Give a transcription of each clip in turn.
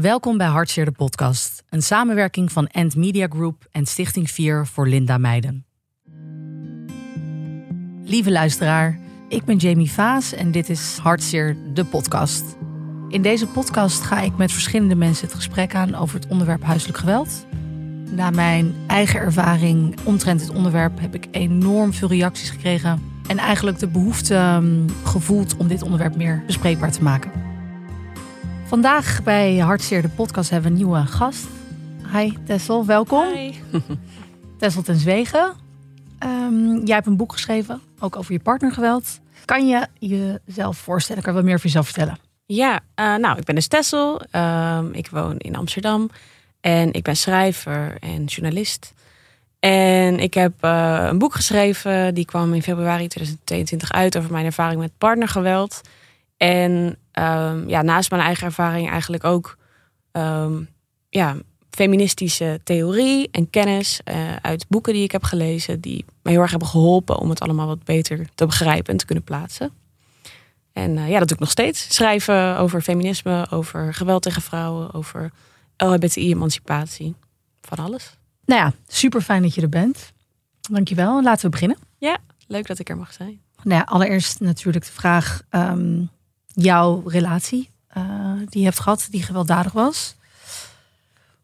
Welkom bij Hartseer de podcast, een samenwerking van End Media Group en Stichting 4 voor Linda Meiden. Lieve luisteraar, ik ben Jamie Vaas en dit is Hartseer de podcast. In deze podcast ga ik met verschillende mensen het gesprek aan over het onderwerp huiselijk geweld. Na mijn eigen ervaring omtrent dit onderwerp heb ik enorm veel reacties gekregen en eigenlijk de behoefte um, gevoeld om dit onderwerp meer bespreekbaar te maken. Vandaag bij Hartzeer de podcast hebben we een nieuwe gast. Hi Tessel, welkom. Hi. Tessel ten Zwegen. Um, jij hebt een boek geschreven, ook over je partnergeweld. Kan je jezelf voorstellen? Kan je wat meer over jezelf vertellen? Ja, uh, nou, ik ben dus Tessel. Um, ik woon in Amsterdam. En ik ben schrijver en journalist. En ik heb uh, een boek geschreven. Die kwam in februari 2022 uit over mijn ervaring met partnergeweld. En um, ja, naast mijn eigen ervaring eigenlijk ook um, ja, feministische theorie en kennis uh, uit boeken die ik heb gelezen, die me heel erg hebben geholpen om het allemaal wat beter te begrijpen en te kunnen plaatsen. En uh, ja, dat doe ik nog steeds. Schrijven over feminisme, over geweld tegen vrouwen, over LHBTI-emancipatie, van alles. Nou ja, super fijn dat je er bent. Dankjewel. Laten we beginnen. Ja, leuk dat ik er mag zijn. Nou ja, allereerst natuurlijk de vraag: um, jouw relatie uh, die je hebt gehad, die gewelddadig was.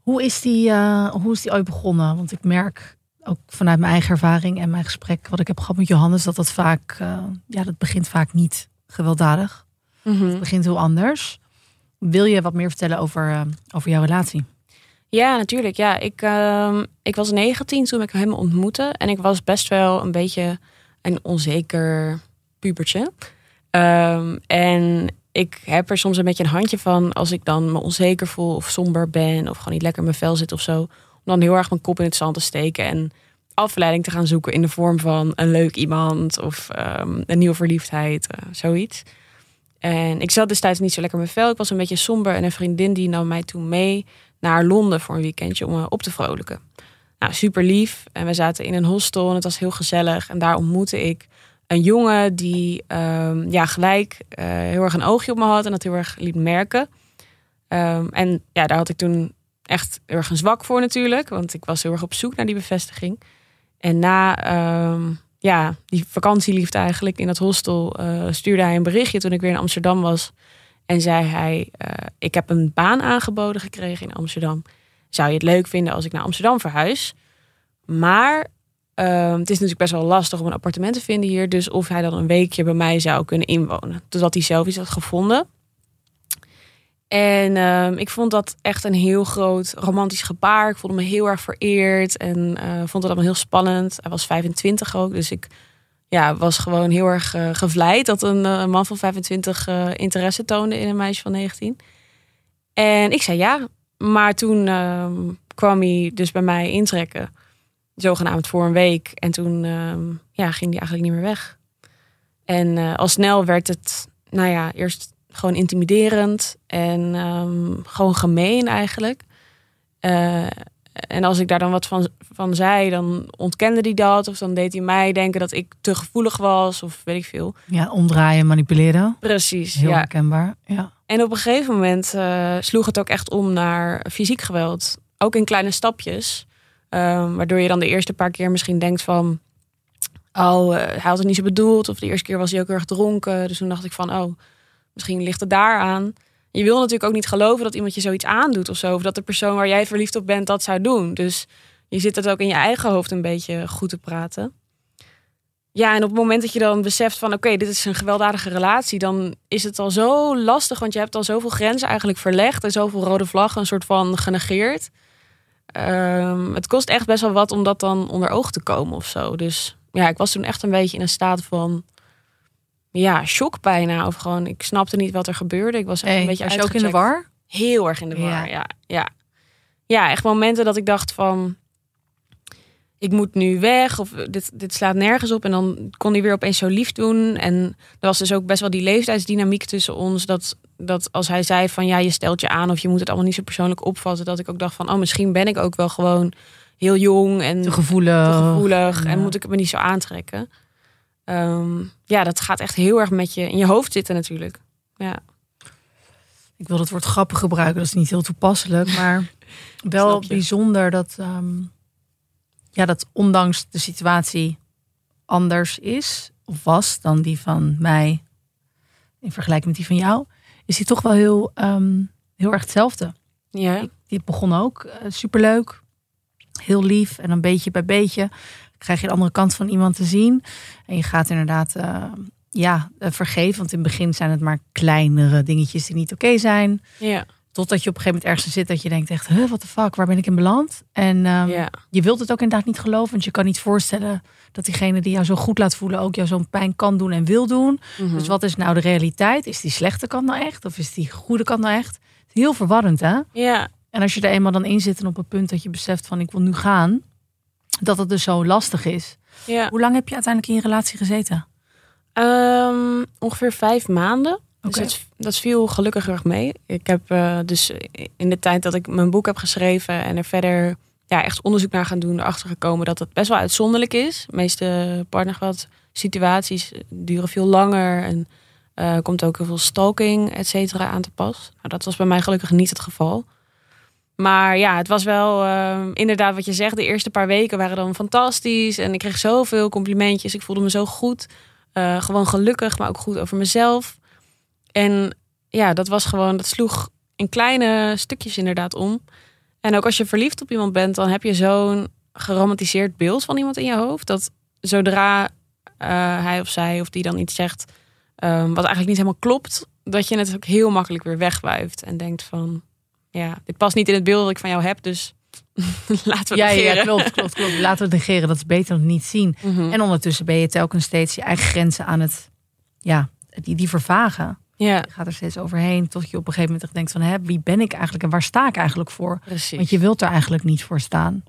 Hoe is die, uh, hoe is die ooit begonnen? Want ik merk ook vanuit mijn eigen ervaring en mijn gesprek wat ik heb gehad met Johannes, dat dat vaak, uh, ja, dat begint vaak niet gewelddadig. Mm -hmm. Het begint heel anders. Wil je wat meer vertellen over, over jouw relatie? Ja, natuurlijk. Ja, ik, uh, ik was 19 toen ik hem ontmoette. En ik was best wel een beetje een onzeker pubertje. Um, en ik heb er soms een beetje een handje van als ik dan me onzeker voel of somber ben of gewoon niet lekker in mijn vel zit of zo. Om dan heel erg mijn kop in het zand te steken en afleiding te gaan zoeken in de vorm van een leuk iemand of um, een nieuwe verliefdheid, uh, zoiets. En ik zat destijds niet zo lekker in mijn vel. Ik was een beetje somber en een vriendin die nam mij toen mee naar Londen voor een weekendje om me op te vrolijken. Nou, super lief. En we zaten in een hostel en het was heel gezellig. En daar ontmoette ik een jongen die um, ja, gelijk uh, heel erg een oogje op me had en dat heel erg liet merken. Um, en ja, daar had ik toen echt heel erg een zwak voor natuurlijk, want ik was heel erg op zoek naar die bevestiging. En na um, ja, die vakantieliefde eigenlijk in dat hostel uh, stuurde hij een berichtje toen ik weer in Amsterdam was. En zei hij, uh, ik heb een baan aangeboden gekregen in Amsterdam. Zou je het leuk vinden als ik naar Amsterdam verhuis? Maar uh, het is natuurlijk best wel lastig om een appartement te vinden hier. Dus of hij dan een weekje bij mij zou kunnen inwonen. Totdat hij zelf iets had gevonden. En uh, ik vond dat echt een heel groot romantisch gebaar. Ik voelde me heel erg vereerd. En uh, vond het allemaal heel spannend. Hij was 25 ook. Dus ik ja, was gewoon heel erg uh, gevleid dat een uh, man van 25 uh, interesse toonde in een meisje van 19. En ik zei ja. Maar toen ehm, kwam hij dus bij mij intrekken zogenaamd voor een week. En toen um, ja, ging die eigenlijk niet meer weg. En uh, al snel werd het, nou ja, eerst gewoon intimiderend en um, gewoon gemeen eigenlijk. Uh, en als ik daar dan wat van, van zei, dan ontkende hij dat. Of dan deed hij mij denken dat ik te gevoelig was of weet ik veel. Ja, omdraaien, manipuleren. Precies, Heel ja. herkenbaar, ja. En op een gegeven moment uh, sloeg het ook echt om naar fysiek geweld. Ook in kleine stapjes. Um, waardoor je dan de eerste paar keer misschien denkt van... Oh, uh, hij had het niet zo bedoeld. Of de eerste keer was hij ook erg dronken. Dus toen dacht ik van, oh, misschien ligt het daar aan. Je wil natuurlijk ook niet geloven dat iemand je zoiets aandoet of zo. Of dat de persoon waar jij verliefd op bent dat zou doen. Dus je zit het ook in je eigen hoofd een beetje goed te praten. Ja, en op het moment dat je dan beseft van... oké, dit is een gewelddadige relatie... dan is het al zo lastig. Want je hebt al zoveel grenzen eigenlijk verlegd... en zoveel rode vlaggen een soort van genegeerd... Um, het kost echt best wel wat om dat dan onder oog te komen of zo. Dus ja, ik was toen echt een beetje in een staat van ja, shock bijna. Of gewoon, ik snapte niet wat er gebeurde. Ik was echt hey, een beetje was ook in de war? Heel erg in de war, ja. ja. Ja, ja. echt momenten dat ik dacht van... ik moet nu weg of dit, dit slaat nergens op. En dan kon hij weer opeens zo lief doen. En er was dus ook best wel die leeftijdsdynamiek tussen ons... dat dat als hij zei van ja, je stelt je aan of je moet het allemaal niet zo persoonlijk opvatten, dat ik ook dacht van oh, misschien ben ik ook wel gewoon heel jong en te gevoelig, te gevoelig ja. en moet ik het me niet zo aantrekken. Um, ja, dat gaat echt heel erg met je in je hoofd zitten natuurlijk. Ja. ik wil het woord grappen gebruiken, dat is niet heel toepasselijk, maar wel bijzonder dat, ehm, ja, dat ondanks de situatie anders is of was dan die van mij in vergelijking met die van jou, is die toch wel heel, ehm, heel erg hetzelfde. Ja. Die begon ook eh, superleuk, heel lief en dan beetje bij beetje krijg je de andere kant van iemand te zien en je gaat inderdaad eh, ja eh, vergeven, want in het begin zijn het maar kleinere dingetjes die niet oké zijn. Ja. Totdat je op een gegeven moment ergens zit dat je denkt echt, huh, what the fuck, waar ben ik in beland? En ehm, je wilt het ook inderdaad niet geloven, want je kan niet voorstellen dat diegene die jou zo goed laat voelen ook jou zo'n pijn kan doen en wil doen. Mhm. Dus wat is nou de realiteit? Is die slechte kant nou echt? Of is die goede kant nou echt? Heel verwarrend, hè? Ja. En als je er eenmaal dan in zit en op het punt dat je beseft van ik wil nu gaan, dat het dus zo lastig is. Ja. Hoe lang heb je uiteindelijk in je relatie gezeten? Ehm, ongeveer vijf maanden. Dus dat, dat viel gelukkig erg mee. Ik heb eh, dus in de tijd dat ik mijn boek heb geschreven en er verder ja, echt onderzoek naar gaan doen, erachter gekomen dat het best wel uitzonderlijk is. De meeste partnergeweld situaties duren veel langer en eh, komt ook heel veel stalking, et cetera, aan te pas. Nou, dat was bij mij gelukkig niet het geval. Maar ja, het was wel eh, inderdaad wat je zegt. De eerste paar weken waren dan fantastisch. En ik kreeg zoveel complimentjes. Ik voelde me zo goed. Eh, gewoon gelukkig, maar ook goed over mezelf. En ja, dat was gewoon, dat sloeg in kleine stukjes inderdaad om. En ook als je verliefd op iemand bent, dan heb je zo'n geromantiseerd beeld van iemand in je hoofd. Dat zodra eh, hij of zij of die dan iets zegt, eh, wat eigenlijk niet helemaal klopt, dat je het ook heel makkelijk weer wegwuift. En denkt van, ja, dit past niet in het beeld dat ik van jou heb, dus laten we Ja, het ja, negeren. klopt, klopt, klopt. Laten we het negeren. Dat is beter dan niet zien. Mhm. En ondertussen ben je telkens steeds je eigen grenzen aan het, ja, die, die vervagen. Ja, Je gaat er steeds overheen tot je op een gegeven moment denkt van, hè, wie ben ik eigenlijk en waar sta ik eigenlijk voor? precies. Want je wilt er eigenlijk niet voor staan.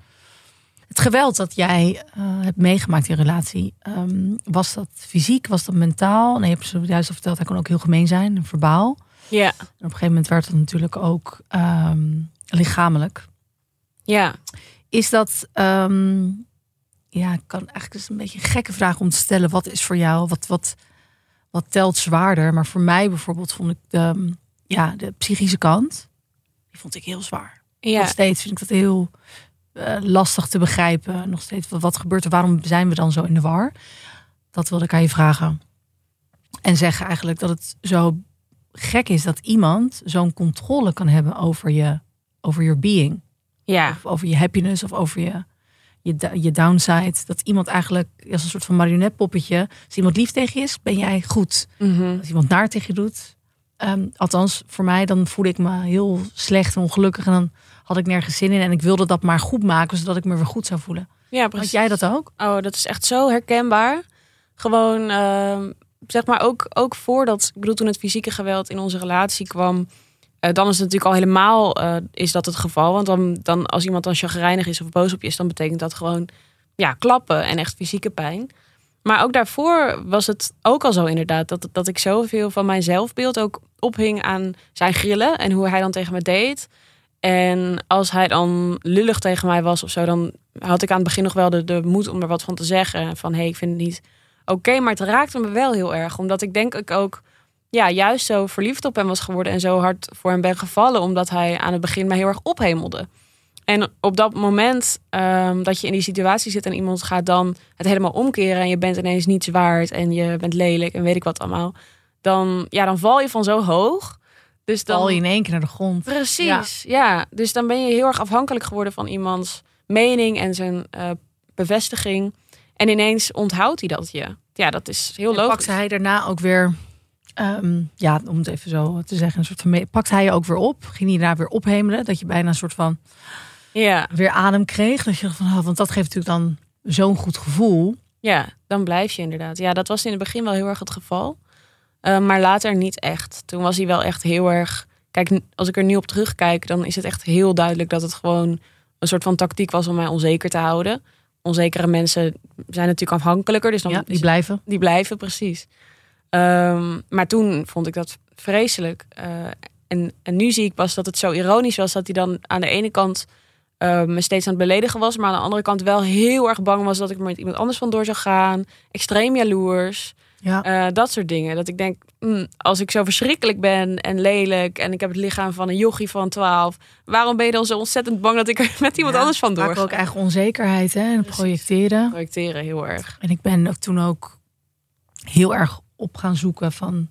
Het geweld dat jij eh, hebt meegemaakt in relatie, ehm, was dat fysiek, was dat mentaal? Nee, je hebt zo juist al verteld, hij kon ook heel gemeen zijn, verbaal. Ja, En op een gegeven moment werd het natuurlijk ook ehm, lichamelijk. ja. Is dat, ehm, ja, ik kan eigenlijk is het een beetje een gekke vraag om te stellen. Wat is voor jou, wat, wat, wat telt zwaarder? Maar voor mij bijvoorbeeld vond ik de, ja, de psychische kant, die vond ik heel zwaar. ja. Nog steeds vind ik dat heel eh, lastig te begrijpen. Nog steeds, wat, wat gebeurt er? Waarom zijn we dan zo in de war? Dat wilde ik aan je vragen. En zeggen eigenlijk dat het zo gek is dat iemand zo'n controle kan hebben over je, over your being. ja. Of over je happiness of over je, je, je downside. Dat iemand eigenlijk als een soort van marionetpoppetje. Als iemand lief tegen je is, ben jij goed. Mhm. Als iemand naar tegen je doet. ehm, althans, voor mij, dan voelde ik me heel slecht en ongelukkig. En dan had ik nergens zin in. En ik wilde dat maar goed maken, zodat ik me weer goed zou voelen. Ja, Had precies. jij dat ook? Oh, dat is echt zo herkenbaar. Gewoon, ehm, zeg maar, ook, ook voordat, ik bedoel, toen het fysieke geweld in onze relatie kwam, eh, dan is het natuurlijk al helemaal eh, is dat het geval. Want dan, dan, als iemand dan chagrijnig is of boos op je is, dan betekent dat gewoon, ja, klappen en echt fysieke pijn. Maar ook daarvoor was het ook al zo inderdaad, dat, dat ik zoveel van mijn zelfbeeld ook ophing aan zijn grillen en hoe hij dan tegen me deed. En als hij dan lullig tegen mij was of zo, dan had ik aan het begin nog wel de, de moed om er wat van te zeggen. Van hé, hey, ik vind het niet oké, maar het raakte me wel heel erg. Omdat ik denk ik ook ja, juist zo verliefd op hem was geworden en zo hard voor hem ben gevallen. Omdat hij aan het begin mij heel erg ophemelde. En op dat moment ehm, dat je in die situatie zit en iemand gaat dan het helemaal omkeren en je bent ineens niets waard en je bent lelijk en weet ik wat allemaal. Dan, ja, dan val je van zo hoog. Dus dan Val je in één keer naar de grond. Precies, ja. Dus dan ben je heel erg afhankelijk geworden van iemands mening en zijn eh, bevestiging. En ineens onthoudt hij dat je. Ja, dat is heel En logisch. pakte hij daarna ook weer, ehm, ja, om het even zo te zeggen, een soort van, pakte hij je ook weer op? Ging hij daar weer ophemelen? Dat je bijna een soort van Ja, weer adem kreeg? Dat je dacht van, oh, want dat geeft natuurlijk dan zo'n goed gevoel. ja, dan blijf je inderdaad. Ja, dat was in het begin wel heel erg het geval. Eh, maar later niet echt. Toen was hij wel echt heel erg... Kijk, als ik er nu op terugkijk, dan is het echt heel duidelijk dat het gewoon een soort van tactiek was om mij onzeker te houden. Onzekere mensen zijn natuurlijk afhankelijker, dus dan Ja, die blijven. Die blijven, precies. Ehm, maar toen vond ik dat vreselijk. Eh, en, en nu zie ik pas dat het zo ironisch was dat hij dan aan de ene kant eh, me steeds aan het beledigen was, maar aan de andere kant wel heel erg bang was dat ik er met iemand anders vandoor zou gaan. Extreem jaloers. Ja. Eh, dat soort dingen. Dat ik denk, mm, als ik zo verschrikkelijk ben en lelijk en ik heb het lichaam van een jochie van 12, waarom ben je dan zo ontzettend bang dat ik er met iemand Ja, anders van Vaak door ook eigen onzekerheid hè, en projecteren. projecteren? Heel erg. En ik ben ook toen ook heel erg op gaan zoeken van.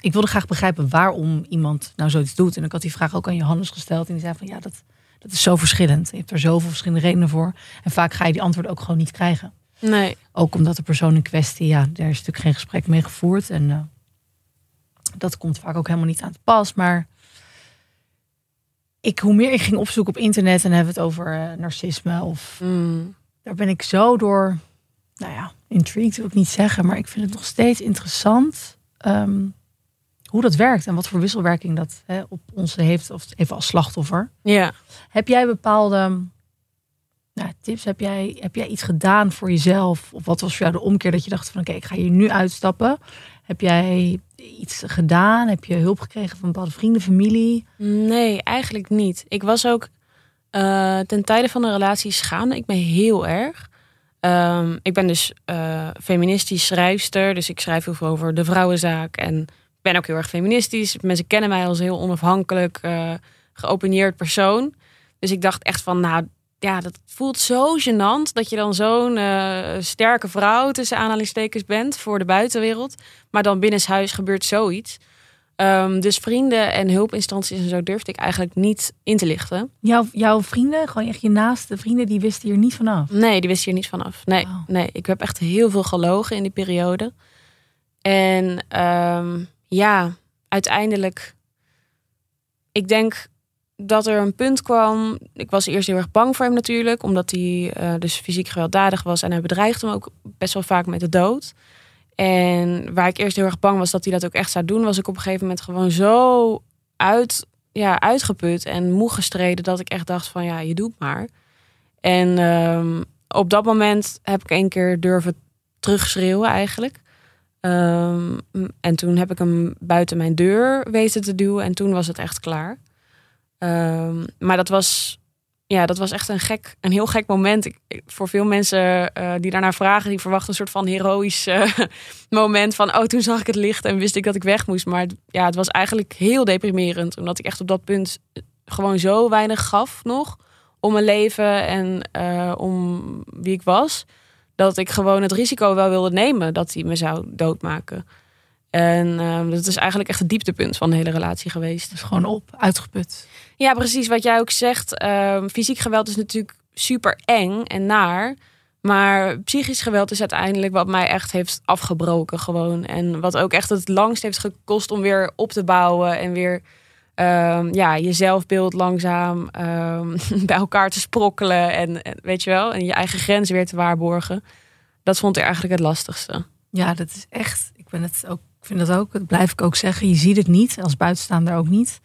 Ik wilde graag begrijpen waarom iemand nou zoiets doet. En ik had die vraag ook aan Johannes gesteld. En die zei van ja, dat, dat is zo verschillend. Je hebt er zoveel verschillende redenen voor. En vaak ga je die antwoorden ook gewoon niet krijgen. Nee. Ook omdat de persoon in kwestie, ja, daar is natuurlijk geen gesprek mee gevoerd. En eh, dat komt vaak ook helemaal niet aan te pas. Maar ik, hoe meer ik ging opzoeken op internet en hebben het over eh, narcisme of Mm. daar ben ik zo door, nou ja, intrigued wil ik niet zeggen, maar ik vind het nog steeds interessant ehm, hoe dat werkt en wat voor wisselwerking dat hè, op ons heeft, of even als slachtoffer. Ja. Heb jij bepaalde nou, tips? Heb jij, heb jij iets gedaan voor jezelf? Of wat was voor jou de omkeer dat je dacht van oké, ik ga hier nu uitstappen? Heb jij iets gedaan? Heb je hulp gekregen van bepaalde vrienden, familie? Nee, eigenlijk niet. Ik was ook eh, ten tijde van de relatie schaamde ik me heel erg. Ehm, ik ben dus eh, feministisch schrijfster, dus ik schrijf heel veel over de vrouwenzaak en ben ook heel erg feministisch. Mensen kennen mij als een heel onafhankelijk, eh geopineerd persoon. Dus ik dacht echt van, nou ja, dat voelt zo gênant dat je dan zo'n eh, sterke vrouw tussen aanhalingstekens bent voor de buitenwereld, maar dan binnenshuis gebeurt zoiets. Ehm, dus vrienden en hulpinstanties en zo durfde ik eigenlijk niet in te lichten. Jouw, jouw vrienden, gewoon echt je naaste vrienden, die wisten hier niet vanaf. Nee, die wist hier niet vanaf. Nee, nee, ik heb echt heel veel gelogen in die periode. En ehm, ja, uiteindelijk, ik denk dat er een punt kwam. Ik was eerst heel erg bang voor hem natuurlijk, omdat hij eh, dus fysiek gewelddadig was en hij bedreigde me ook best wel vaak met de dood. En waar ik eerst heel erg bang was dat hij dat ook echt zou doen, was ik op een gegeven moment gewoon zo uit, ja, uitgeput en moe gestreden dat ik echt dacht van ja, je doet maar. En ehm, op dat moment heb ik één keer durven terugschreeuwen eigenlijk. Ehm, en toen heb ik hem buiten mijn deur weten te duwen en toen was het echt klaar. Ehm, maar dat was, ja, dat was echt een, gek, een heel gek moment. Ik, voor veel mensen eh, die daarnaar vragen, die verwachten een soort van heroïsch eh, moment van, oh, toen zag ik het licht en wist ik dat ik weg moest. Maar ja, het was eigenlijk heel deprimerend, omdat ik echt op dat punt gewoon zo weinig gaf nog om mijn leven en eh, om wie ik was, dat ik gewoon het risico wel wilde nemen dat hij me zou doodmaken. En eh, dat is eigenlijk echt het dieptepunt van de hele relatie geweest. Dus gewoon op, uitgeput. Ja, precies wat jij ook zegt. Ehm, fysiek geweld is natuurlijk super eng en naar. Maar psychisch geweld is uiteindelijk wat mij echt heeft afgebroken gewoon. En wat ook echt het langst heeft gekost om weer op te bouwen. En weer ehm, ja, je zelfbeeld langzaam ehm, bij elkaar te sprokkelen. En, en weet je wel, en je eigen grens weer te waarborgen. Dat vond ik eigenlijk het lastigste. Ja, dat is echt. Ik ben het ook. Ik vind dat ook. Dat blijf ik ook zeggen. Je ziet het niet als buitenstaander ook niet.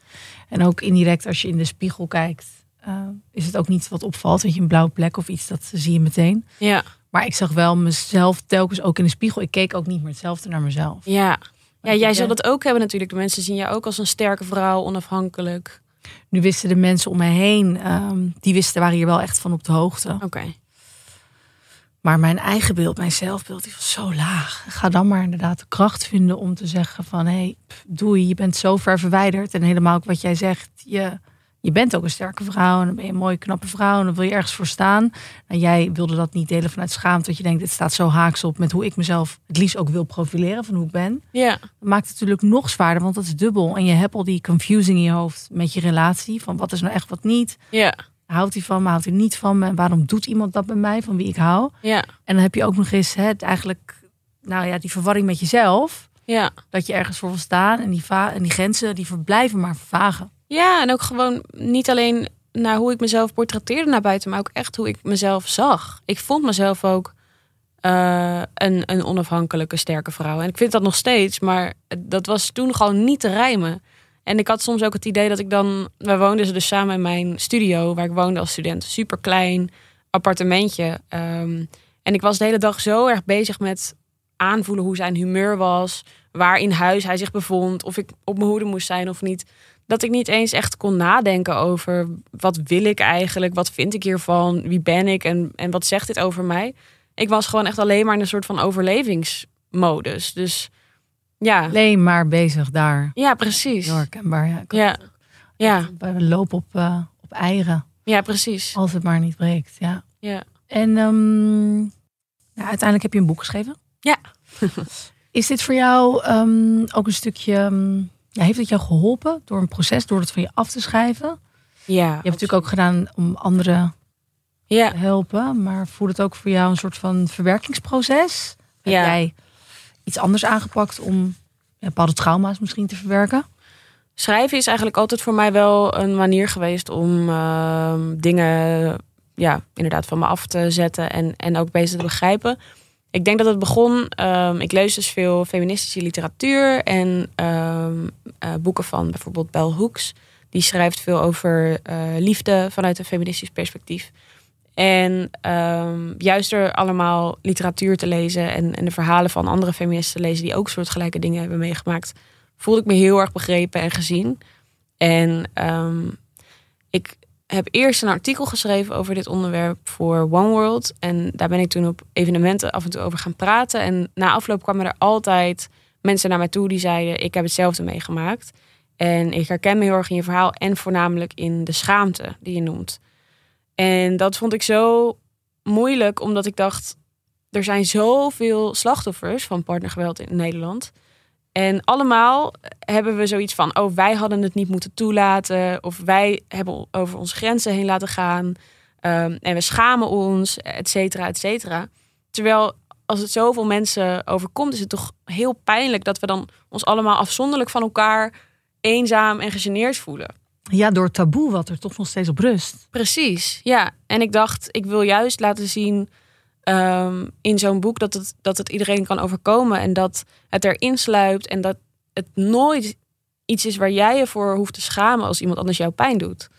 En ook indirect als je in de spiegel kijkt, eh, is het ook niet wat opvalt. Weet je, een blauwe plek of iets, dat zie je meteen. Ja, Maar ik zag wel mezelf telkens ook in de spiegel. Ik keek ook niet meer hetzelfde naar mezelf. ja. Ja, jij zal dat ook hebben natuurlijk. De mensen zien jou ook als een sterke vrouw, onafhankelijk. Nu wisten de mensen om mij heen, ehm, die wisten, waren hier wel echt van op de hoogte. Oké. Maar mijn eigen beeld, mijn zelfbeeld, die was zo laag. Ga dan maar inderdaad de kracht vinden om te zeggen van... hé, hey, doei, je bent zo ver verwijderd. En helemaal ook wat jij zegt, je, je bent ook een sterke vrouw... en dan ben je een mooie, knappe vrouw en dan wil je ergens voor staan. Nou, jij wilde dat niet delen vanuit schaamte... dat je denkt, dit staat zo haaks op met hoe ik mezelf... het liefst ook wil profileren van hoe ik ben. Ja, Dat maakt het natuurlijk nog zwaarder, want dat is dubbel. En je hebt al die confusing in je hoofd met je relatie... van wat is nou echt, wat niet... ja, Houdt hij van me, houdt hij niet van me? En waarom doet iemand dat bij mij, van wie ik hou? ja, En dan heb je ook nog eens hè, het eigenlijk, nou ja, die verwarring met jezelf. ja. Dat je ergens voor wil staan en die, en die grenzen die verblijven maar vervagen. Ja, en ook gewoon niet alleen naar hoe ik mezelf portretteerde naar buiten, maar ook echt hoe ik mezelf zag. Ik vond mezelf ook eh, een, een onafhankelijke, sterke vrouw. En ik vind dat nog steeds, maar dat was toen gewoon niet te rijmen. En ik had soms ook het idee dat ik dan... We woonden dus samen in mijn studio, waar ik woonde als student. Super klein appartementje. Ehm, en ik was de hele dag zo erg bezig met aanvoelen hoe zijn humeur was. Waar in huis hij zich bevond. Of ik op mijn hoede moest zijn of niet. Dat ik niet eens echt kon nadenken over... wat wil ik eigenlijk? Wat vind ik hiervan? Wie ben ik? En, en wat zegt dit over mij? Ik was gewoon echt alleen maar in een soort van modus. Dus ja, Alleen maar bezig daar. ja precies. Heel herkenbaar. Ja, Ja, ja, We lopen op, eh, op eieren. ja, precies. Als het maar niet breekt. Ja. Ja. En ehm, nou, uiteindelijk heb je een boek geschreven. Ja. Is dit voor jou ehm, ook een stukje. ehm, ja, heeft het jou geholpen door een proces, door het van je af te schrijven? Je Ja, hebt het natuurlijk ook gedaan om anderen ja, te helpen. Maar voelt het ook voor jou een soort van verwerkingsproces? Heb Ja. jij iets anders aangepakt om bepaalde trauma's misschien te verwerken? schrijven is eigenlijk altijd voor mij wel een manier geweest om ehm, dingen ja, inderdaad van me af te zetten en, en ook beter te begrijpen. Ik denk dat het begon, ehm, ik lees dus veel feministische literatuur en ehm, eh, boeken van bijvoorbeeld Bell Hooks. Die schrijft veel over eh, liefde vanuit een feministisch perspectief. En ehm, juist door allemaal literatuur te lezen en, en de verhalen van andere feministen te lezen die ook soortgelijke dingen hebben meegemaakt, voelde ik me heel erg begrepen en gezien. En ehm, ik heb eerst een artikel geschreven over dit onderwerp voor One World. En daar ben ik toen op evenementen af en toe over gaan praten. En na afloop kwamen er altijd mensen naar mij toe die zeiden: Ik heb hetzelfde meegemaakt. En ik herken me heel erg in je verhaal en voornamelijk in de schaamte die je noemt. En dat vond ik zo moeilijk, omdat ik dacht: er zijn zoveel slachtoffers van partnergeweld in Nederland. En allemaal hebben we zoiets van: oh, wij hadden het niet moeten toelaten. Of wij hebben over onze grenzen heen laten gaan. Ehm, en we schamen ons, et cetera, et cetera. Terwijl als het zoveel mensen overkomt, is het toch heel pijnlijk dat we dan ons allemaal afzonderlijk van elkaar eenzaam en gegeneerd voelen. Ja, door taboe wat er toch nog steeds op rust. Precies, ja. En ik dacht, ik wil juist laten zien ehm, in zo'n boek dat het, dat het iedereen kan overkomen. En dat het erin sluipt en dat het nooit iets is waar jij je voor hoeft te schamen als iemand anders jouw pijn doet.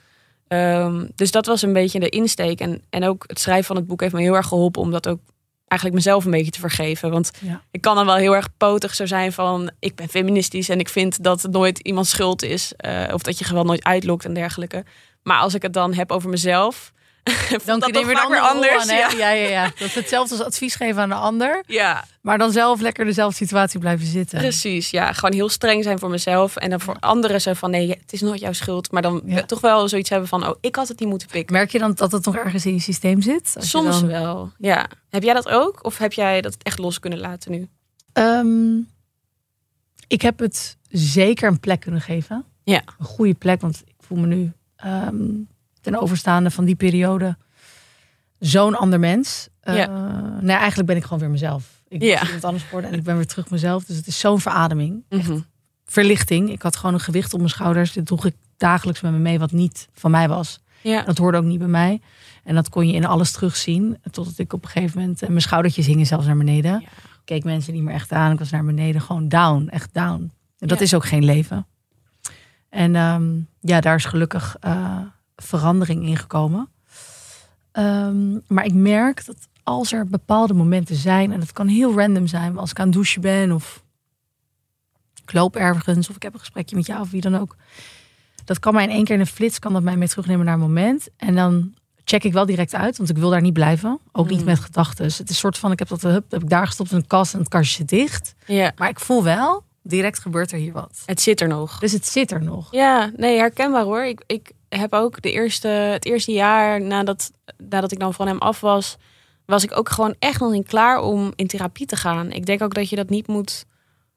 Ehm, dus dat was een beetje de insteek. En, en ook het schrijven van het boek heeft me heel erg geholpen om dat ook eigenlijk mezelf een beetje te vergeven. Want Ja. ik kan dan wel heel erg potig zo zijn van ik ben feministisch en ik vind dat het nooit iemands schuld is. eh, of dat je geweld nooit uitlokt en dergelijke. Maar als ik het dan heb over mezelf, dat kun je weer anders. aan, ja. ja, ja, ja. Dat is hetzelfde als advies geven aan de ander. ja, Maar dan zelf lekker dezelfde situatie blijven zitten. precies. Ja, gewoon heel streng zijn voor mezelf. En dan voor anderen zo van nee, het is nooit jouw schuld. Maar dan Ja. toch wel zoiets hebben van oh, ik had het niet moeten pikken. Merk je dan dat het nog ergens in je systeem zit? Als Soms dan- wel, ja. Heb jij dat ook? Of heb jij dat echt los kunnen laten nu? Ehm, ik heb het zeker een plek kunnen geven. Ja. Een goede plek, want ik voel me nu ehm, ten overstaande van die periode zo'n ander mens. Eh, nee, eigenlijk ben ik gewoon weer mezelf. Ik ben Ja. iemand anders geworden en ik ben weer terug mezelf. Dus het is zo'n verademing. Mhm. Verlichting. Ik had gewoon een gewicht op mijn schouders. Dit droeg ik dagelijks met me mee wat niet van mij was. Ja. Dat hoorde ook niet bij mij. En dat kon je in alles terugzien. Totdat ik op een gegeven moment... en mijn schoudertjes hingen zelfs naar beneden. Ja. Ik keek mensen niet meer echt aan. Ik was naar beneden. Gewoon down. Echt down. En dat Ja. is ook geen leven. En ehm, ja, daar is gelukkig eh, verandering in gekomen. Ehm, maar ik merk dat als er bepaalde momenten zijn... en het kan heel random zijn. Als ik aan het douchen ben of ik loop ergens... of ik heb een gesprekje met jou of wie dan ook... Dat kan mij in één keer in een flits, kan dat mij mee terugnemen naar een moment. En dan check ik wel direct uit, want ik wil daar niet blijven. Ook niet Mm. met gedachten. Het is een soort van, ik heb dat hup, heb ik daar gestopt in een kast en het kastje dicht. ja, Maar ik voel wel, direct gebeurt er hier wat. het zit er nog. Dus het zit er nog. Ja, nee, herkenbaar hoor. Ik, ik heb ook de eerste, het eerste jaar nadat, nadat ik dan van hem af was, was ik ook gewoon echt nog niet klaar om in therapie te gaan. Ik denk ook dat je dat niet moet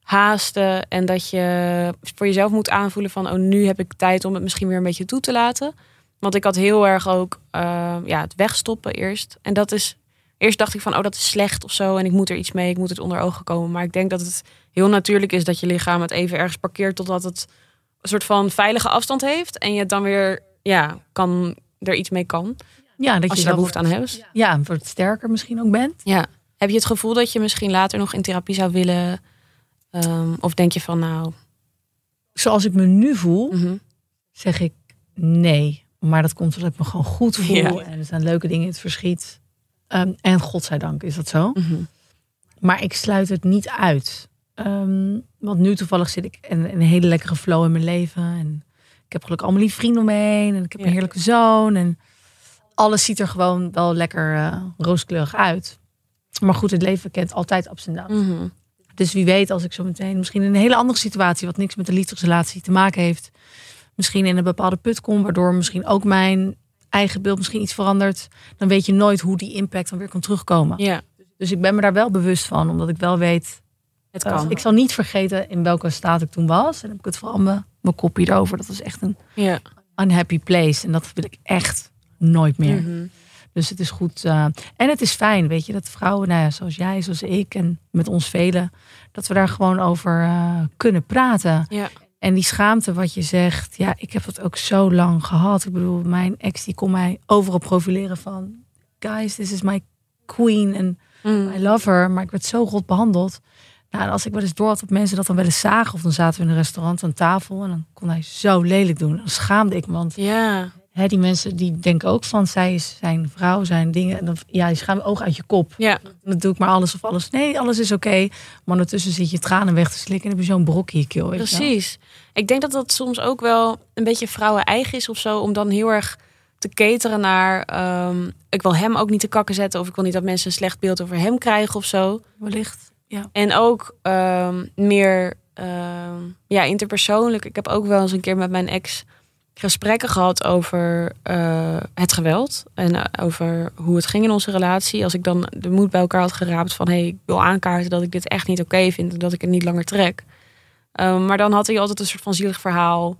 haasten en dat je voor jezelf moet aanvoelen van, oh, nu heb ik tijd om het misschien weer een beetje toe te laten. Want ik had heel erg ook eh, ja, het wegstoppen eerst. En dat is, eerst dacht ik van, oh, dat is slecht of zo en ik moet er iets mee, ik moet het onder ogen komen. Maar ik denk dat het heel natuurlijk is dat je lichaam het even ergens parkeert totdat het een soort van veilige afstand heeft. En je het dan weer, ja, kan, er iets mee kan. Ja, dat Als je daar behoefte aan hebt. Ja, wat sterker misschien ook bent. Ja. Heb je het gevoel dat je misschien later nog in therapie zou willen? Ehm, of denk je van nou... Zoals ik me nu voel, mhm. zeg ik nee. Maar dat komt omdat ik me gewoon goed voel. Ja. En er zijn leuke dingen in het verschiet. Ehm, en godzijdank is dat zo. Mhm. Maar ik sluit het niet uit. Ehm, want nu toevallig zit ik in, in een hele lekkere flow in mijn leven. En ik heb gelukkig allemaal lieve vrienden om me heen. En ik heb een heerlijke zoon. En alles ziet er gewoon wel lekker eh, rooskleurig uit. Maar goed, het leven kent altijd ups en downs. Mhm. Dus wie weet, als ik zo meteen misschien in een hele andere situatie, wat niks met de liefdesrelatie te maken heeft, misschien in een bepaalde put kom, waardoor misschien ook mijn eigen beeld misschien iets verandert, dan weet je nooit hoe die impact dan weer kan terugkomen. Ja, Dus ik ben me daar wel bewust van, omdat ik wel weet, het uh, ik zal niet vergeten in welke staat ik toen was. En dan heb ik het vooral mijn, mijn kopje erover. Dat was echt een Ja. unhappy place. En dat wil ik echt nooit meer. Mhm. Dus het is goed. eh, en het is fijn, weet je, dat vrouwen, nou ja, zoals jij, zoals ik en met ons velen, dat we daar gewoon over eh, kunnen praten. Ja. En die schaamte wat je zegt, ja, ik heb dat ook zo lang gehad. Ik bedoel, mijn ex die kon mij overal profileren van, guys, this is my queen en Mm. I love her, maar ik werd zo rot behandeld. Nou, en als ik wel eens door had dat mensen dat dan wel eens zagen, of dan zaten we in een restaurant aan tafel en dan kon hij zo lelijk doen. Dan schaamde ik me, want Ja, Hè, die mensen die denken ook van zij is zijn vrouw, zijn dingen. En dan, ja, je schaam oog uit je kop. ja, dan doe ik maar alles of alles. Nee, alles is oké. Maar ondertussen zit je tranen weg te slikken en heb je zo'n brok in je keel. weet je wel. precies. Ik denk dat dat soms ook wel een beetje vrouwen eigen is of zo, om dan heel erg te cateren naar, ehm, ik wil hem ook niet te kakken zetten of ik wil niet dat mensen een slecht beeld over hem krijgen of zo. Wellicht. Ja. En ook ehm, meer ehm, ja, interpersoonlijk. Ik heb ook wel eens een keer met mijn ex gesprekken gehad over eh, het geweld. En eh, over hoe het ging in onze relatie. Als ik dan de moed bij elkaar had geraapt van... hé, hey, ik wil aankaarten dat ik dit echt niet oké vind... en dat ik het niet langer trek. Ehm, maar dan had hij altijd een soort van zielig verhaal.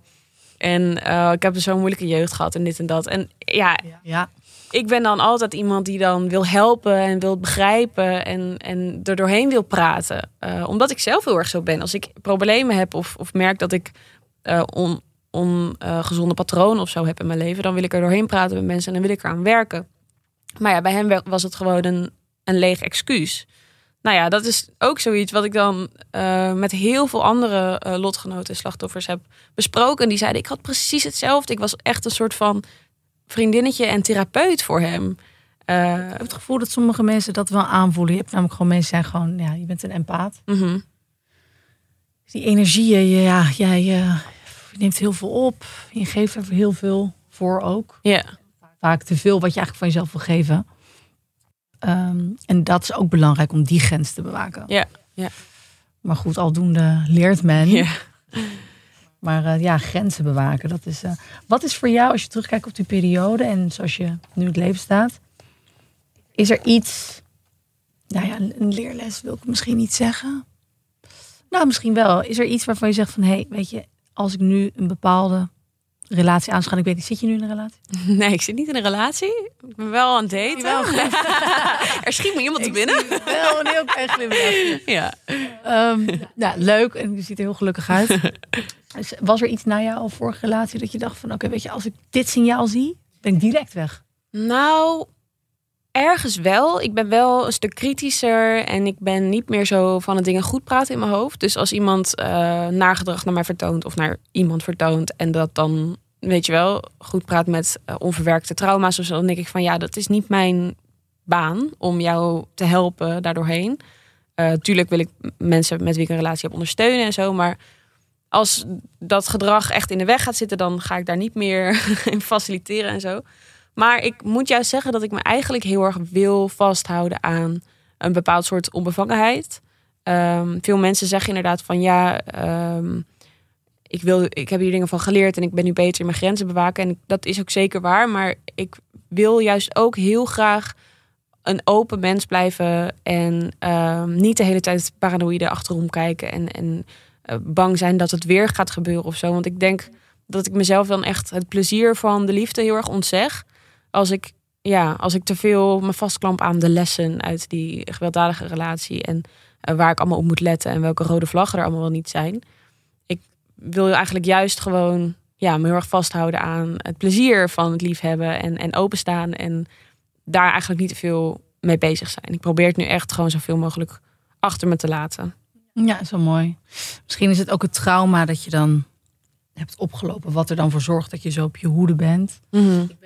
En eh, ik heb zo'n moeilijke jeugd gehad en dit en dat. En ja, Ja. Ik ben dan altijd iemand die dan wil helpen en wil begrijpen en, en er doorheen wil praten. Eh, omdat ik zelf heel erg zo ben. Als ik problemen heb of, of merk dat ik eh on, ongezonde patronen of zo heb in mijn leven, dan wil ik er doorheen praten met mensen en dan wil ik eraan werken. Maar ja, bij hem was het gewoon een, een leeg excuus. Nou ja, dat is ook zoiets wat ik dan eh, met heel veel andere eh, lotgenoten en slachtoffers heb besproken. Die zeiden, ik had precies hetzelfde. Ik was echt een soort van vriendinnetje en therapeut voor hem. Eh, Ik heb het gevoel dat sommige mensen dat wel aanvoelen. Je hebt namelijk gewoon mensen zijn gewoon, ja, je bent een empaat. mhm. Die energieën, je- ja, jij eh, je neemt heel veel op. Je geeft er heel veel voor ook. Ja, Vaak te veel wat je eigenlijk van jezelf wil geven. Ehm, en dat is ook belangrijk om die grens te bewaken. Ja, ja. Maar goed, aldoende leert men. ja. Maar eh, ja, grenzen bewaken. Dat is, eh, wat is voor jou, als je terugkijkt op die periode en zoals je nu het leven staat, is er iets, nou ja, een leerles wil ik misschien niet zeggen. Nou, misschien wel. Is er iets waarvan je zegt van, hé, hey, weet je, als ik nu een bepaalde relatie aanschouw, ik weet niet, zit je nu in een relatie? Nee, ik zit niet in een relatie. Ik ben wel aan het daten. er schiet me iemand te binnen. Wel een heel klein glimlachje. Ja. Ehm, nou, leuk en je ziet er heel gelukkig uit. Was er iets na jouw vorige relatie dat je dacht van, oké, weet je, als ik dit signaal zie, ben ik direct weg? Nou, ergens wel. Ik ben wel een stuk kritischer en ik ben niet meer zo van het dingen goed praten in mijn hoofd. Dus als iemand eh nagedrag naar mij vertoont of naar iemand vertoont en dat dan, weet je wel, goed praat met eh, onverwerkte trauma's of zo, dan denk ik van ja, dat is niet mijn baan om jou te helpen daardoorheen. Eh tuurlijk wil ik mensen met wie ik een relatie heb ondersteunen en zo, maar als dat gedrag echt in de weg gaat zitten, dan ga ik daar niet meer in faciliteren en zo. Maar ik moet juist zeggen dat ik me eigenlijk heel erg wil vasthouden aan een bepaald soort onbevangenheid. Ehm, veel mensen zeggen inderdaad van ja, ehm, ik, wil, ik heb hier dingen van geleerd en ik ben nu beter in mijn grenzen bewaken. En dat is ook zeker waar. Maar ik wil juist ook heel graag een open mens blijven en ehm, niet de hele tijd paranoïde achterom kijken en, en bang zijn dat het weer gaat gebeuren of zo. Want ik denk dat ik mezelf dan echt het plezier van de liefde heel erg ontzeg. Als ik, ja, als ik te veel me vastklamp aan de lessen uit die gewelddadige relatie. En eh, waar ik allemaal op moet letten en welke rode vlaggen er allemaal wel niet zijn. Ik wil eigenlijk juist gewoon ja, me heel erg vasthouden aan het plezier van het liefhebben en, en openstaan. En daar eigenlijk niet te veel mee bezig zijn. Ik probeer het nu echt gewoon zoveel mogelijk achter me te laten. Ja, zo mooi. Misschien is het ook het trauma dat je dan hebt opgelopen, wat er dan voor zorgt dat je zo op je hoede bent.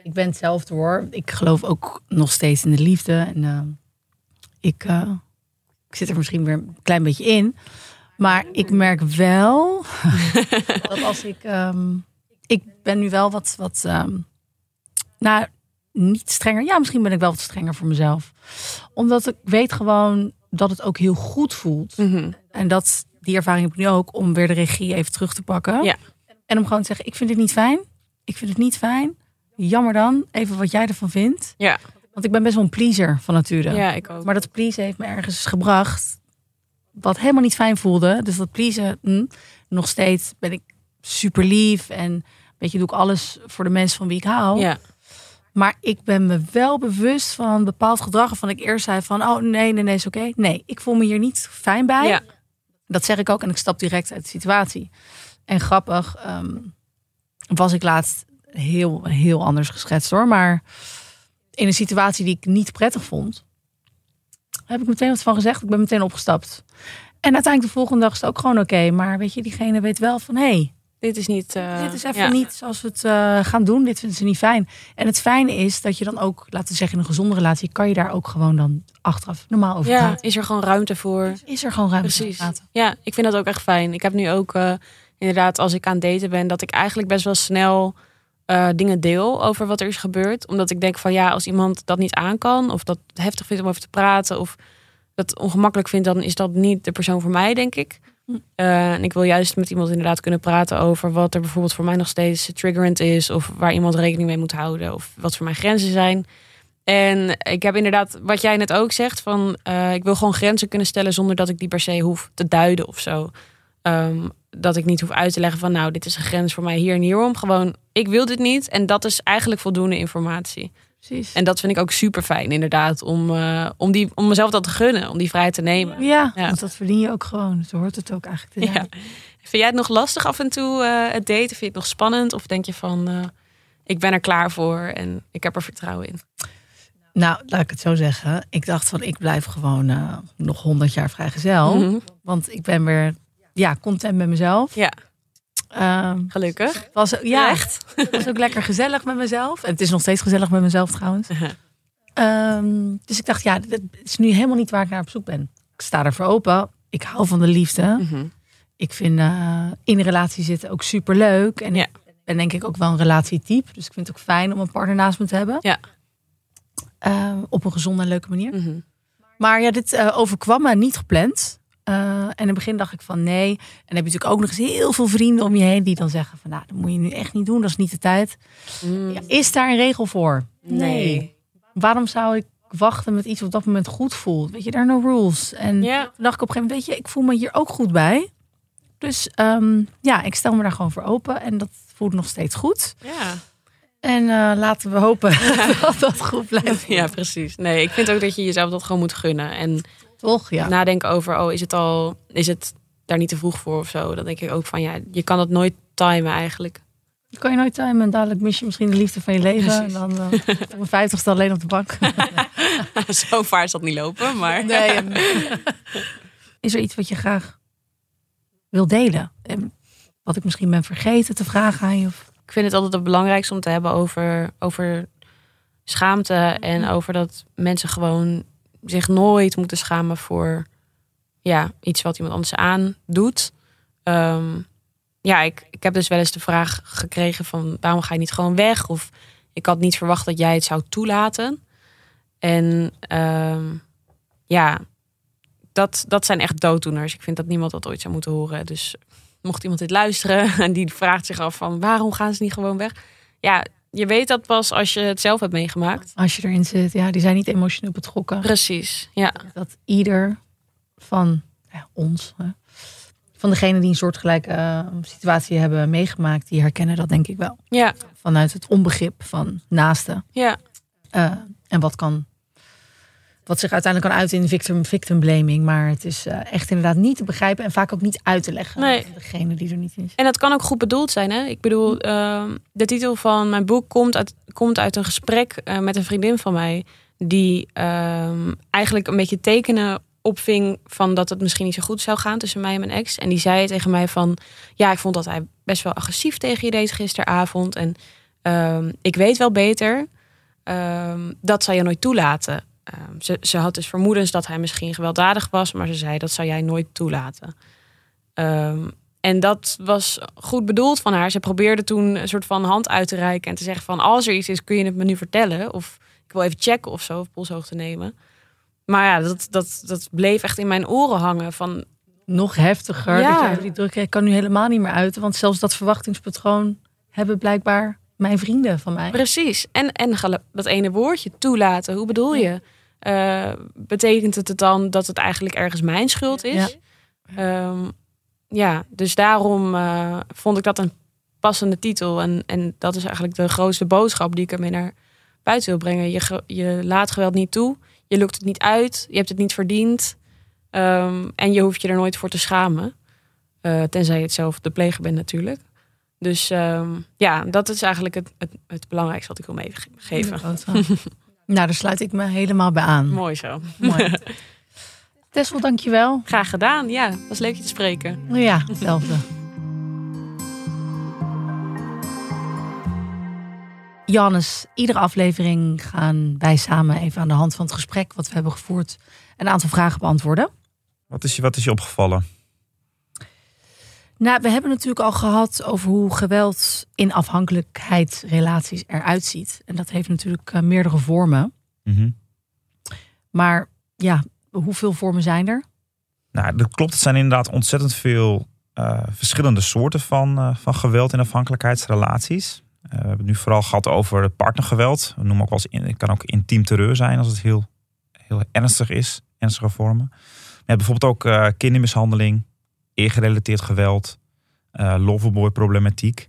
Ik ben hetzelfde hoor. Ik geloof ook nog steeds in de liefde. En eh, ik, eh, ik zit er misschien weer een klein beetje in. Maar ik merk wel dat als ik. ehm, ik ben nu wel wat. wat ehm, nou, niet strenger. Ja, misschien ben ik wel wat strenger voor mezelf. Omdat ik weet gewoon dat het ook heel goed voelt. Mhm. En dat, die ervaring heb ik nu ook om weer de regie even terug te pakken. Ja. En om gewoon te zeggen, ik vind het niet fijn. Ik vind het niet fijn. Jammer dan. Even wat jij ervan vindt. Ja. Want ik ben best wel een pleaser van nature. Ja, ik ook. Maar dat pleasen heeft me ergens gebracht wat helemaal niet fijn voelde. Dus dat pleasen, hm, nog steeds ben ik super lief en weet je, doe ik alles voor de mensen van wie ik hou. Ja. Maar ik ben me wel bewust van bepaald gedrag waarvan ik eerst zei van, oh nee, nee, nee, is oké. Nee, ik voel me hier niet fijn bij. Ja. Dat zeg ik ook en ik stap direct uit de situatie. En grappig ehm, was ik laatst heel, heel anders geschetst hoor. Maar in een situatie die ik niet prettig vond, heb ik meteen wat van gezegd. Ik ben meteen opgestapt. En uiteindelijk de volgende dag is het ook gewoon oké. Maar weet je, diegene weet wel van hé, hey, Dit is niet... eh, dit is even ja. niet zoals we het eh, gaan doen. Dit vinden ze niet fijn. En het fijne is dat je dan ook, laten we zeggen, in een gezonde relatie, kan je daar ook gewoon dan achteraf normaal over Ja, praten. is er gewoon ruimte voor. Is er gewoon ruimte voor Precies. praten. Ja, ik vind dat ook echt fijn. Ik heb nu ook eh, inderdaad, als ik aan het daten ben, dat ik eigenlijk best wel snel dingen deel over wat er is gebeurd. Omdat ik denk van ja, als iemand dat niet aan kan, of dat heftig vindt om over te praten, of dat ongemakkelijk vindt, dan is dat niet de persoon voor mij, denk ik. Eh, en ik wil juist met iemand inderdaad kunnen praten over wat er bijvoorbeeld voor mij nog steeds triggerend is, of waar iemand rekening mee moet houden, of wat voor mijn grenzen zijn. En ik heb inderdaad, wat jij net ook zegt, van eh, ik wil gewoon grenzen kunnen stellen zonder dat ik die per se hoef te duiden of zo. Ehm, dat ik niet hoef uit te leggen van nou, dit is een grens voor mij hier en hierom. Gewoon, ik wil dit niet. En dat is eigenlijk voldoende informatie. Precies. En dat vind ik ook super fijn, inderdaad, om, eh, om, die, om mezelf dat te gunnen, om die vrijheid te nemen. ja, Ja. want dat verdien je ook gewoon. Zo hoort het ook eigenlijk te zijn. Ja. Vind jij het nog lastig af en toe, eh, het daten? Vind je het nog spannend? Of denk je van, eh, ik ben er klaar voor en ik heb er vertrouwen in? Nou, laat ik het zo zeggen. Ik dacht van, ik blijf gewoon eh, nog honderd jaar vrijgezel. Mhm. Want ik ben weer, ja, content met mezelf. Ja, Ehm, gelukkig. was, ja, Echt? Het was ook lekker gezellig met mezelf. En het is nog steeds gezellig met mezelf trouwens. Ehm, dus ik dacht, ja, dit is nu helemaal niet waar ik naar op zoek ben. Ik sta ervoor open. Ik hou van de liefde. Mhm. Ik vind eh, in een relatie zitten ook super leuk. En Ja. ik ben denk ik ook wel een relatietype. Dus ik vind het ook fijn om een partner naast me te hebben. Ja. Ehm, op een gezonde en leuke manier. Mhm. Maar ja, dit eh, overkwam me niet gepland. Eh, en in het begin dacht ik van nee. En dan heb je natuurlijk ook nog eens heel veel vrienden om je heen die dan zeggen van nou, dat moet je nu echt niet doen. Dat is niet de tijd. Mm. Ja, is daar een regel voor? Nee. Waarom zou ik wachten met iets wat op dat moment goed voelt? Weet je, daar no rules. En Ja. toen dacht ik op een gegeven moment, weet je, ik voel me hier ook goed bij. Dus ehm, ja, ik stel me daar gewoon voor open. En dat voelt nog steeds goed. Ja. En eh, laten we hopen dat dat goed blijft. ja, precies. Nee, ik vind ook dat je jezelf dat gewoon moet gunnen. En Toch? Ja. nadenken over, oh, is het al, is het daar niet te vroeg voor of zo? Dan denk ik ook van, ja, je kan dat nooit timen eigenlijk. kan je nooit timen. En dadelijk mis je misschien de liefde van je leven. En dan uh, op een vijftigste alleen op de bank. Zo vaar is dat niet lopen, maar... Nee. en- Is er iets wat je graag wil delen? En wat ik misschien ben vergeten te vragen aan je? Of... Ik vind het altijd het belangrijkste om te hebben over, over schaamte. En over dat mensen gewoon zich nooit moeten schamen voor ja, iets wat iemand anders aandoet. Ehm, ja, ik, ik heb dus wel eens de vraag gekregen van waarom ga je niet gewoon weg? Of ik had niet verwacht dat jij het zou toelaten. En ehm, ja, dat, dat zijn echt dooddoeners. Ik vind dat niemand dat ooit zou moeten horen. Dus mocht iemand dit luisteren en die vraagt zich af van waarom gaan ze niet gewoon weg? Ja, je weet dat pas als je het zelf hebt meegemaakt. Als je erin zit, ja, die zijn niet emotioneel betrokken. Precies, ja. Dat ieder van ja, ons, hè, van degenen die een soortgelijke eh, situatie hebben meegemaakt, die herkennen dat denk ik wel. Ja, Vanuit het onbegrip van naasten. ja, Eh, en wat kan. Wat zich uiteindelijk kan uiten in victim, victim blaming. Maar het is eh, echt inderdaad niet te begrijpen en vaak ook niet uit te leggen. Nee. Degene die er niet in zit. En dat kan ook goed bedoeld zijn. Hè? Ik bedoel, ehm, de titel van mijn boek komt uit, komt uit een gesprek eh, met een vriendin van mij. Die ehm, eigenlijk een beetje tekenen opving van dat het misschien niet zo goed zou gaan tussen mij en mijn ex. En die zei tegen mij van, ja, ik vond dat hij best wel agressief tegen je deed gisteravond. En ehm, ik weet wel beter, dat zou je nooit toelaten. Ehm, ze, ze had dus vermoedens dat hij misschien gewelddadig was, maar ze zei dat zou jij nooit toelaten. Ehm, en dat was goed bedoeld van haar. Ze probeerde toen een soort van hand uit te reiken en te zeggen van als er iets is, kun je het me nu vertellen. Of ik wil even checken of zo, of polshoogte nemen. maar ja, dat, dat, dat bleef echt in mijn oren hangen. Van, Nog heftiger. Ja. Dat je die druk. Ik kan nu helemaal niet meer uiten. Want zelfs dat verwachtingspatroon hebben blijkbaar mijn vrienden van mij. precies. En, en dat ene woordje toelaten. Hoe bedoel je? Eh, betekent het het dan dat het eigenlijk ergens mijn schuld is? Ja, ja dus daarom eh, vond ik dat een passende titel. En, en dat is eigenlijk de grootste boodschap die ik ermee naar buiten wil brengen. Je, je laat geweld niet toe. Je lukt het niet uit. Je hebt het niet verdiend. Ehm, en je hoeft je er nooit voor te schamen. Eh, tenzij je het zelf de pleger bent natuurlijk. Dus ehm, ja, dat is eigenlijk het, het, het belangrijkste wat ik wil meegeven. nou, daar sluit ik me helemaal bij aan. Mooi zo. Mooi. Tessel, dankjewel. Graag gedaan. Ja, was leuk je te spreken. Ja, hetzelfde. Jannes, iedere aflevering gaan wij samen even aan de hand van het gesprek wat we hebben gevoerd een aantal vragen beantwoorden. Wat is je, wat is je opgevallen? Nou, we hebben natuurlijk al gehad over hoe geweld in afhankelijkheidsrelaties eruit ziet. En dat heeft natuurlijk eh, meerdere vormen. Mhm. Maar ja, hoeveel vormen zijn er? Nou, dat klopt. Het zijn inderdaad ontzettend veel eh, verschillende soorten van, eh, van geweld in afhankelijkheidsrelaties. We hebben het nu vooral gehad over partnergeweld. We noemen ook wel eens, in- het kan ook intiem terreur zijn als het heel, heel ernstig is, ernstige vormen. We hebben bijvoorbeeld ook kindermishandeling, eergerelateerd geweld, eh loverboy problematiek.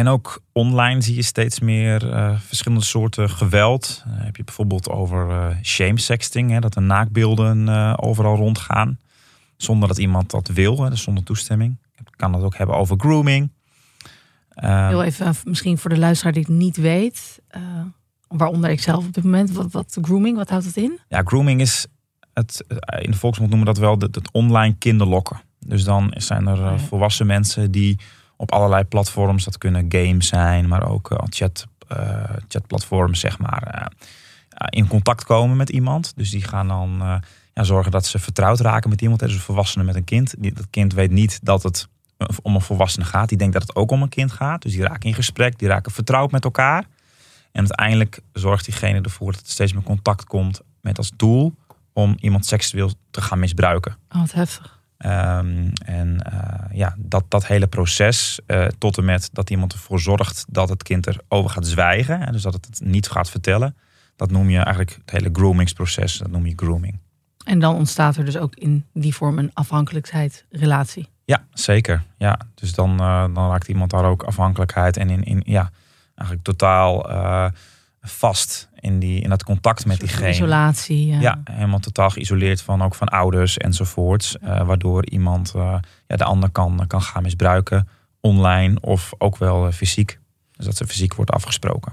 En ook online zie je steeds meer eh, verschillende soorten geweld. Eh, heb je bijvoorbeeld over eh shame sexting, hè, dat er naakbeelden overal rondgaan. Zonder dat iemand dat wil, hè, dus zonder toestemming. Je kan het ook hebben over grooming. Heel even, eh, misschien voor de luisteraar die het niet weet. waaronder ik zelf op dit moment. Wat, wat grooming, wat houdt het in? Ja, grooming is het, in de volksmond noemen we dat wel het, het online kinderlokken. Dus dan zijn er eh, ja. volwassen mensen die op allerlei platforms, dat kunnen games zijn, maar ook eh, chat, eh, chatplatforms, zeg maar, in contact komen met iemand. Dus die gaan dan ja, zorgen dat ze vertrouwd raken met iemand. Dus een volwassene met een kind. Die- Dat kind weet niet dat het om een volwassene gaat. Die denkt dat het ook om een kind gaat. Dus die raken in gesprek, die raken vertrouwd met elkaar. En uiteindelijk zorgt diegene ervoor dat er steeds meer contact komt met als doel om iemand seksueel te gaan misbruiken. Oh, wat heftig. Ehm, en eh, ja, dat, dat hele proces, eh, tot en met dat iemand ervoor zorgt dat het kind erover gaat zwijgen, hè, dus dat het het niet gaat vertellen, dat noem je eigenlijk het hele groomingsproces, dat noem je grooming. En dan ontstaat er dus ook in die vorm een afhankelijkheidsrelatie. Ja, zeker. Ja, dus dan, eh, dan raakt iemand daar ook afhankelijkheid en in, in ja, eigenlijk totaal vast in, die, in dat contact met diegene. Isolatie. Ja. Ja, helemaal totaal geïsoleerd van ook van ouders enzovoorts. eh, waardoor iemand eh, ja, de ander kan, kan gaan misbruiken online of ook wel eh, fysiek. Dus dat ze fysiek wordt afgesproken.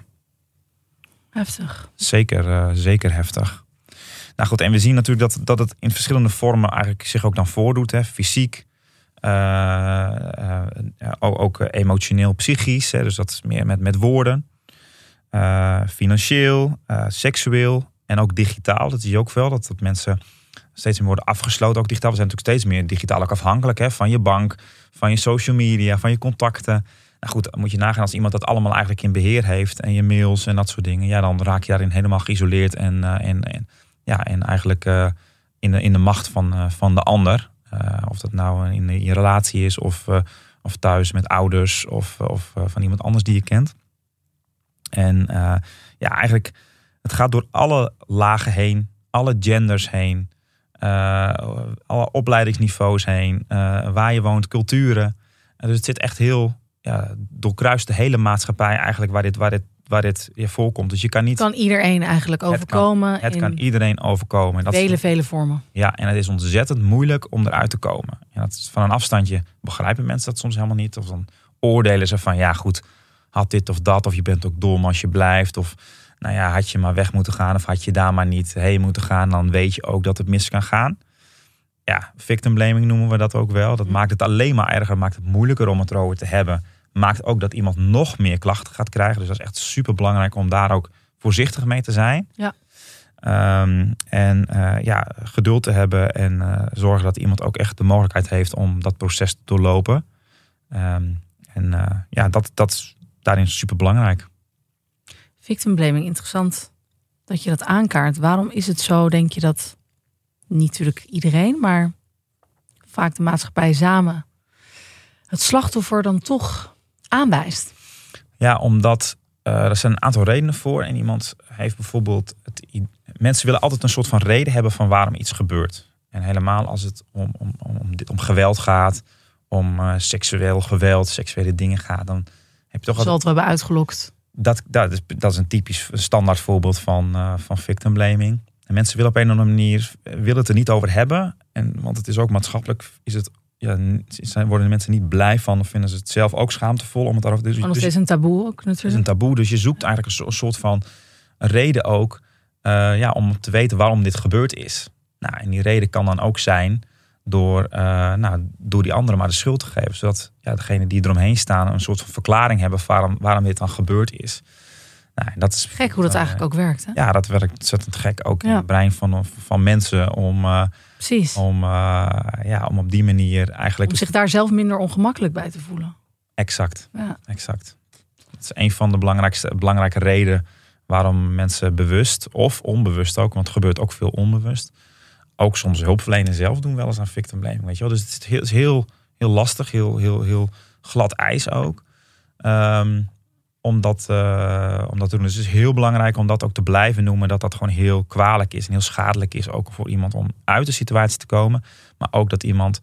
Heftig. Zeker, eh, zeker heftig. Nou goed, en we zien natuurlijk dat, dat het in verschillende vormen eigenlijk zich ook dan voordoet. Hè. Fysiek, eh, eh, ook, eh, emotioneel, psychisch. Hè. Dus dat is meer met, met woorden. Eh, financieel, eh, seksueel en ook digitaal. Dat zie je ook wel, dat, dat mensen steeds meer worden afgesloten. Ook digitaal. We zijn natuurlijk steeds meer digitaal afhankelijk hè, van je bank, van je social media, van je contacten. Nou goed, moet je nagaan als iemand dat allemaal eigenlijk in beheer heeft en je mails en dat soort dingen. Ja, dan raak je daarin helemaal geïsoleerd en, eh, en, ja, en eigenlijk in, de, in de macht van, van de ander. Of dat nou in je relatie is of, of thuis met ouders of, of van iemand anders die je kent. En eh, ja, eigenlijk, het gaat door alle lagen heen, alle genders heen, eh, alle opleidingsniveaus heen, eh, waar je woont, culturen. En dus het zit echt heel, ja, doorkruist de hele maatschappij eigenlijk waar dit, waar dit, waar dit ja, voorkomt. Dus je kan niet, Kan iedereen eigenlijk kan- overkomen het in kan iedereen overkomen. En dat is- vele, vele vormen. ja, en het is ontzettend moeilijk om eruit te komen. En dat is van een afstandje begrijpen mensen dat soms helemaal niet. Of dan oordelen ze van ja goed, had dit of dat. Of je bent ook dom als je blijft. Of nou ja, had je maar weg moeten gaan. Of had je daar maar niet heen moeten gaan. Dan weet je ook dat het mis kan gaan. Ja, victim blaming noemen we dat ook wel. Dat maakt het alleen maar erger. Maakt het moeilijker om het erover te hebben. Maakt ook dat iemand nog meer klachten gaat krijgen. Dus dat is echt super belangrijk om daar ook voorzichtig mee te zijn. Ja. Ehm, en eh, ja, geduld te hebben en eh, zorgen dat iemand ook echt de mogelijkheid heeft om dat proces te doorlopen. Ehm, en eh, ja, dat, dat is daarin super belangrijk. Victim blaming, interessant. dat je dat aankaart. Waarom is het zo, denk je dat niet natuurlijk iedereen, maar vaak de maatschappij samen het slachtoffer dan toch aanwijst? Ja, omdat uh, er zijn een aantal redenen voor. En iemand heeft bijvoorbeeld. Het, mensen willen altijd een soort van reden hebben van waarom iets gebeurt. En helemaal als het om, om, om, dit, om geweld gaat, om uh, seksueel geweld, seksuele dingen gaat, dan heb je toch altijd. we hebben uitgelokt. Dat, dat, is, dat is een typisch standaard voorbeeld van, uh, van victim blaming. En mensen willen op een of andere manier willen het er niet over hebben. En, want het is ook maatschappelijk is het ja, worden de mensen niet blij van of vinden ze het zelf ook schaamtevol om het daarover te. Dus, is een taboe ook natuurlijk. Het is een taboe, dus je zoekt eigenlijk een soort van reden ook uh, ja, om te weten waarom dit gebeurd is. Nou, en die reden kan dan ook zijn door, uh, nou, door die anderen maar de schuld te geven. Zodat ja, degene die eromheen staan een soort van verklaring hebben waarom, waarom dit dan gebeurd is. Nou, dat is gek hoe dat uh, eigenlijk ook werkt. Hè? Ja, dat werkt ontzettend gek ook in het brein van, van mensen om Precies. Om, ja, om op die manier eigenlijk. Om zich daar zelf minder ongemakkelijk bij te voelen. Exact. Ja. exact. Dat is een van de belangrijkste belangrijke redenen waarom mensen bewust of onbewust ook, want het gebeurt ook veel onbewust, ook soms hulpverleners zelf doen wel eens aan victim blaming. Weet je wel? Dus het is heel, heel, heel lastig, heel, heel, heel glad ijs ook. Um, uh, om dat te doen. Dus het is heel belangrijk om dat ook te blijven noemen. Dat dat gewoon heel kwalijk is en heel schadelijk is. Ook voor iemand om uit de situatie te komen. Maar ook dat iemand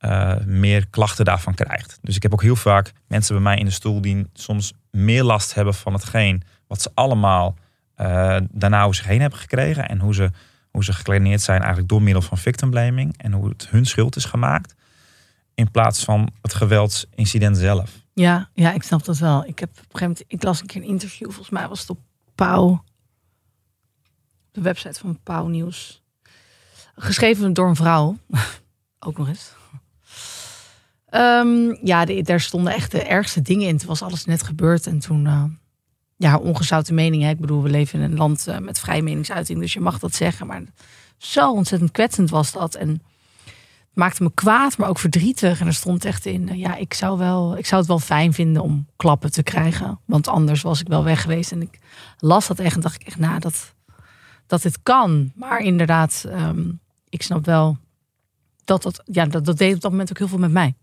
uh, meer klachten daarvan krijgt. Dus ik heb ook heel vaak mensen bij mij in de stoel die soms meer last hebben van hetgeen wat ze allemaal uh, daarna over zich heen hebben gekregen. En hoe ze, hoe ze gekleineerd zijn eigenlijk door middel van victim blaming. En hoe het hun schuld is gemaakt. In plaats van het geweldsincident zelf. Ja, ja, ik snap dat wel. Ik heb op een gegeven moment, ik las een keer een interview, volgens mij was het op Pauw, de website van Pauw Nieuws, geschreven door een vrouw, ook nog eens. Um, ja, daar stonden echt de ergste dingen in. Het was alles net gebeurd en toen, uh, ja, ongezouten mening. Hè? Ik bedoel, we leven in een land uh, met vrije meningsuiting, dus je mag dat zeggen. Maar zo ontzettend kwetsend was dat. En maakte me kwaad, maar ook verdrietig. En er stond echt in, eh, ja, ik zou, wel, ik zou het wel fijn vinden om klappen te krijgen. Want anders was ik wel weg geweest. En ik las dat echt en dacht ik echt, nou, dat, dat dit kan. Maar inderdaad, um, ik snap wel dat dat, ja, dat, dat deed op dat moment ook heel veel met mij.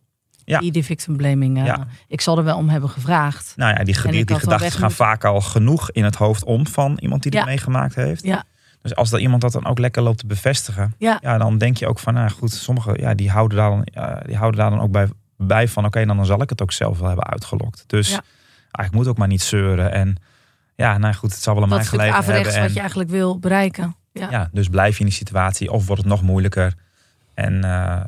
Ja. Die, die victim blaming. Uh, ja. Ik zal er wel om hebben gevraagd. Nou ja, die, die, die gedachten gaan vaak al genoeg in het hoofd om van iemand die dit meegemaakt heeft. Ja. Dus als dat iemand dat dan ook lekker loopt te bevestigen, ja. ja dan denk je ook van, nou goed, sommigen ja, die, houden daar dan, die houden daar dan ook bij, bij van, oké, dan zal ik het ook zelf wel hebben uitgelokt. Dus ja. eigenlijk moet ook maar niet zeuren. En ja, nou goed, het zal wel aan mij gelegen hebben. En, wat je eigenlijk wil bereiken. Ja. ja, dus blijf je in die situatie of wordt het nog moeilijker. En uh,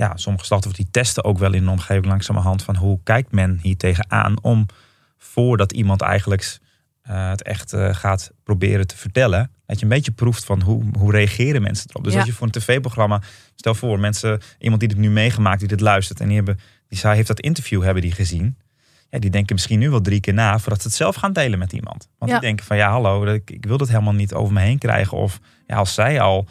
ja, sommige slachtoffers die testen ook wel in de omgeving langzamerhand van hoe kijkt men hier tegenaan om voordat iemand eigenlijk uh, het echt uh, gaat proberen te vertellen. Dat je een beetje proeft van hoe, hoe reageren mensen erop. Dus als je voor een tv-programma, stel voor mensen, iemand die dit nu meegemaakt, die dit luistert en die, hebben, die heeft dat interview hebben die gezien. Ja, die denken misschien nu wel drie keer na voordat ze het zelf gaan delen met iemand. Want die denken van ja, hallo, ik, ik wil dat helemaal niet over me heen krijgen. Of ja, als zij al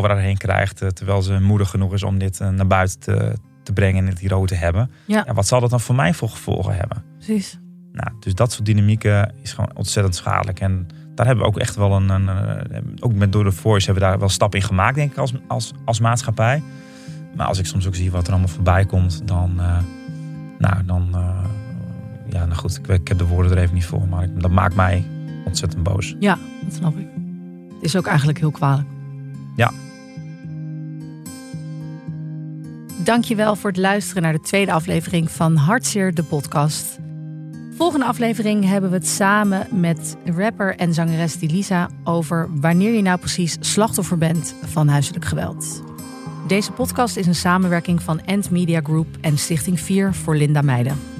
haar heen krijgt, eh, terwijl ze moedig genoeg is om dit naar buiten te, te brengen en het hierover te hebben. Ja. wat zal dat dan voor mij voor gevolgen hebben? Precies. Nou, dus dat soort dynamieken is gewoon ontzettend schadelijk. En daar hebben we ook echt wel een, een, ook met door de Voice hebben we daar wel stappen in gemaakt, denk ik, als, als, als maatschappij. Maar als ik soms ook zie wat er allemaal voorbij komt, dan, uh, nou, dan, uh, ja, nou goed, ik, ik, heb de woorden er even niet voor, maar dat maakt mij ontzettend boos. Ja, dat snap ik. Het is ook eigenlijk heel kwalijk. Ja. Dankjewel voor het luisteren naar de tweede aflevering van Hartzeer, de podcast volgende aflevering hebben we het samen met rapper en zangeres Dilisa over wanneer je nou precies slachtoffer bent van huiselijk geweld. Deze podcast is een samenwerking van End Media Group en Stichting 4 voor Linda Meijden.